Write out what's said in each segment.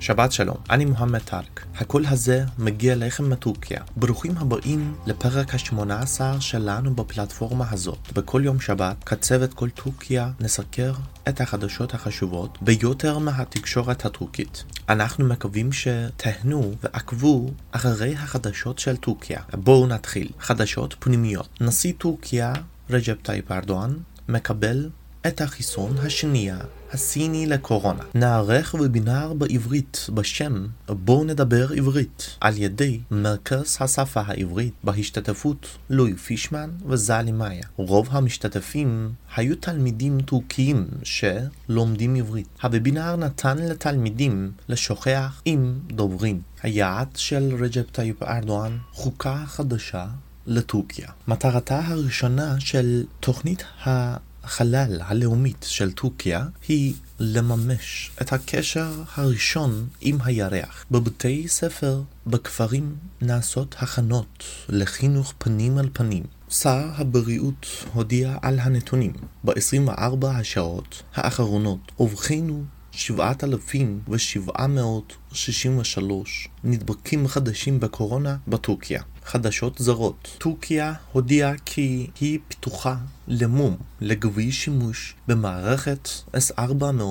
שבת שלום, אני מוחמד טארק. הקול הזה מגיע לכם מטורקיה. ברוכים הבאים לפרק ה-18 שלנו בפלטפורמה הזאת. בכל יום שבת, כצוות קול טורקיה, נסקר את החדשות החשובות ביותר מהתקשורת הטורקית. אנחנו מקווים שתהנו ועקבו אחרי החדשות של טורקיה. בואו נתחיל. חדשות פנימיות. נשיא טורקיה, רג'פ טייפ ארדואן, מקבל את החיסון השנייה הסיני לקורונה. נערך וובינר בעברית בשם בואו נדבר עברית על ידי מרכז השפה העברית בהשתתפות לואי פישמן וזלי מאיה. רוב המשתתפים היו תלמידים טורקיים שלומדים עברית. הוובינר נתן לתלמידים לשוחח עם דוברים. היעד של רג'פ טייפ ארדואן חוקה חדשה לטורקיה. מטרתה הראשונה של תוכנית ה... החלל הלאומית של טורקיה היא לממש את הקשר הראשון עם הירח. בבתי ספר בכפרים נעשות הכנות לחינוך פנים על פנים. שר הבריאות הודיע על הנתונים. ב-24 השעות האחרונות אובחנו 7,763 נדבקים חדשים בקורונה בטורקיה. חדשות זרות טורקיה הודיעה כי היא פתוחה למום לגבי שימוש במערכת S-400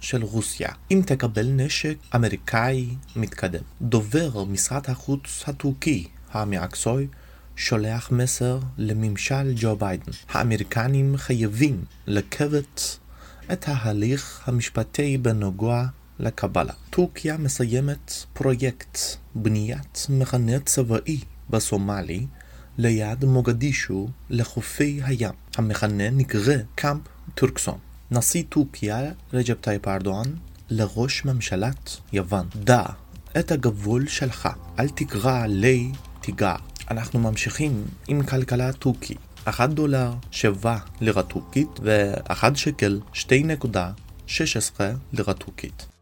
של רוסיה, אם תקבל נשק אמריקאי מתקדם. דובר משרד החוץ הטורקי, המאקסוי, שולח מסר לממשל ג'ו ביידן. האמריקנים חייבים לקבת את ההליך המשפטי בנוגע לקבלה. טורקיה מסיימת פרויקט בניית מחנה צבאי בסומלי ליד מוגדישו לחופי הים. המחנה נקרא קאמפ טורקסום. נשיא טורקיה רג'פ טייפ ארדואן לראש ממשלת יוון דע את הגבול שלך, אל תקרא לי תיגר. אנחנו ממשיכים עם כלכלה טורקית. 1 דולר 7 לירה טורקית ו-1 שקל 2.16 לירה טורקית.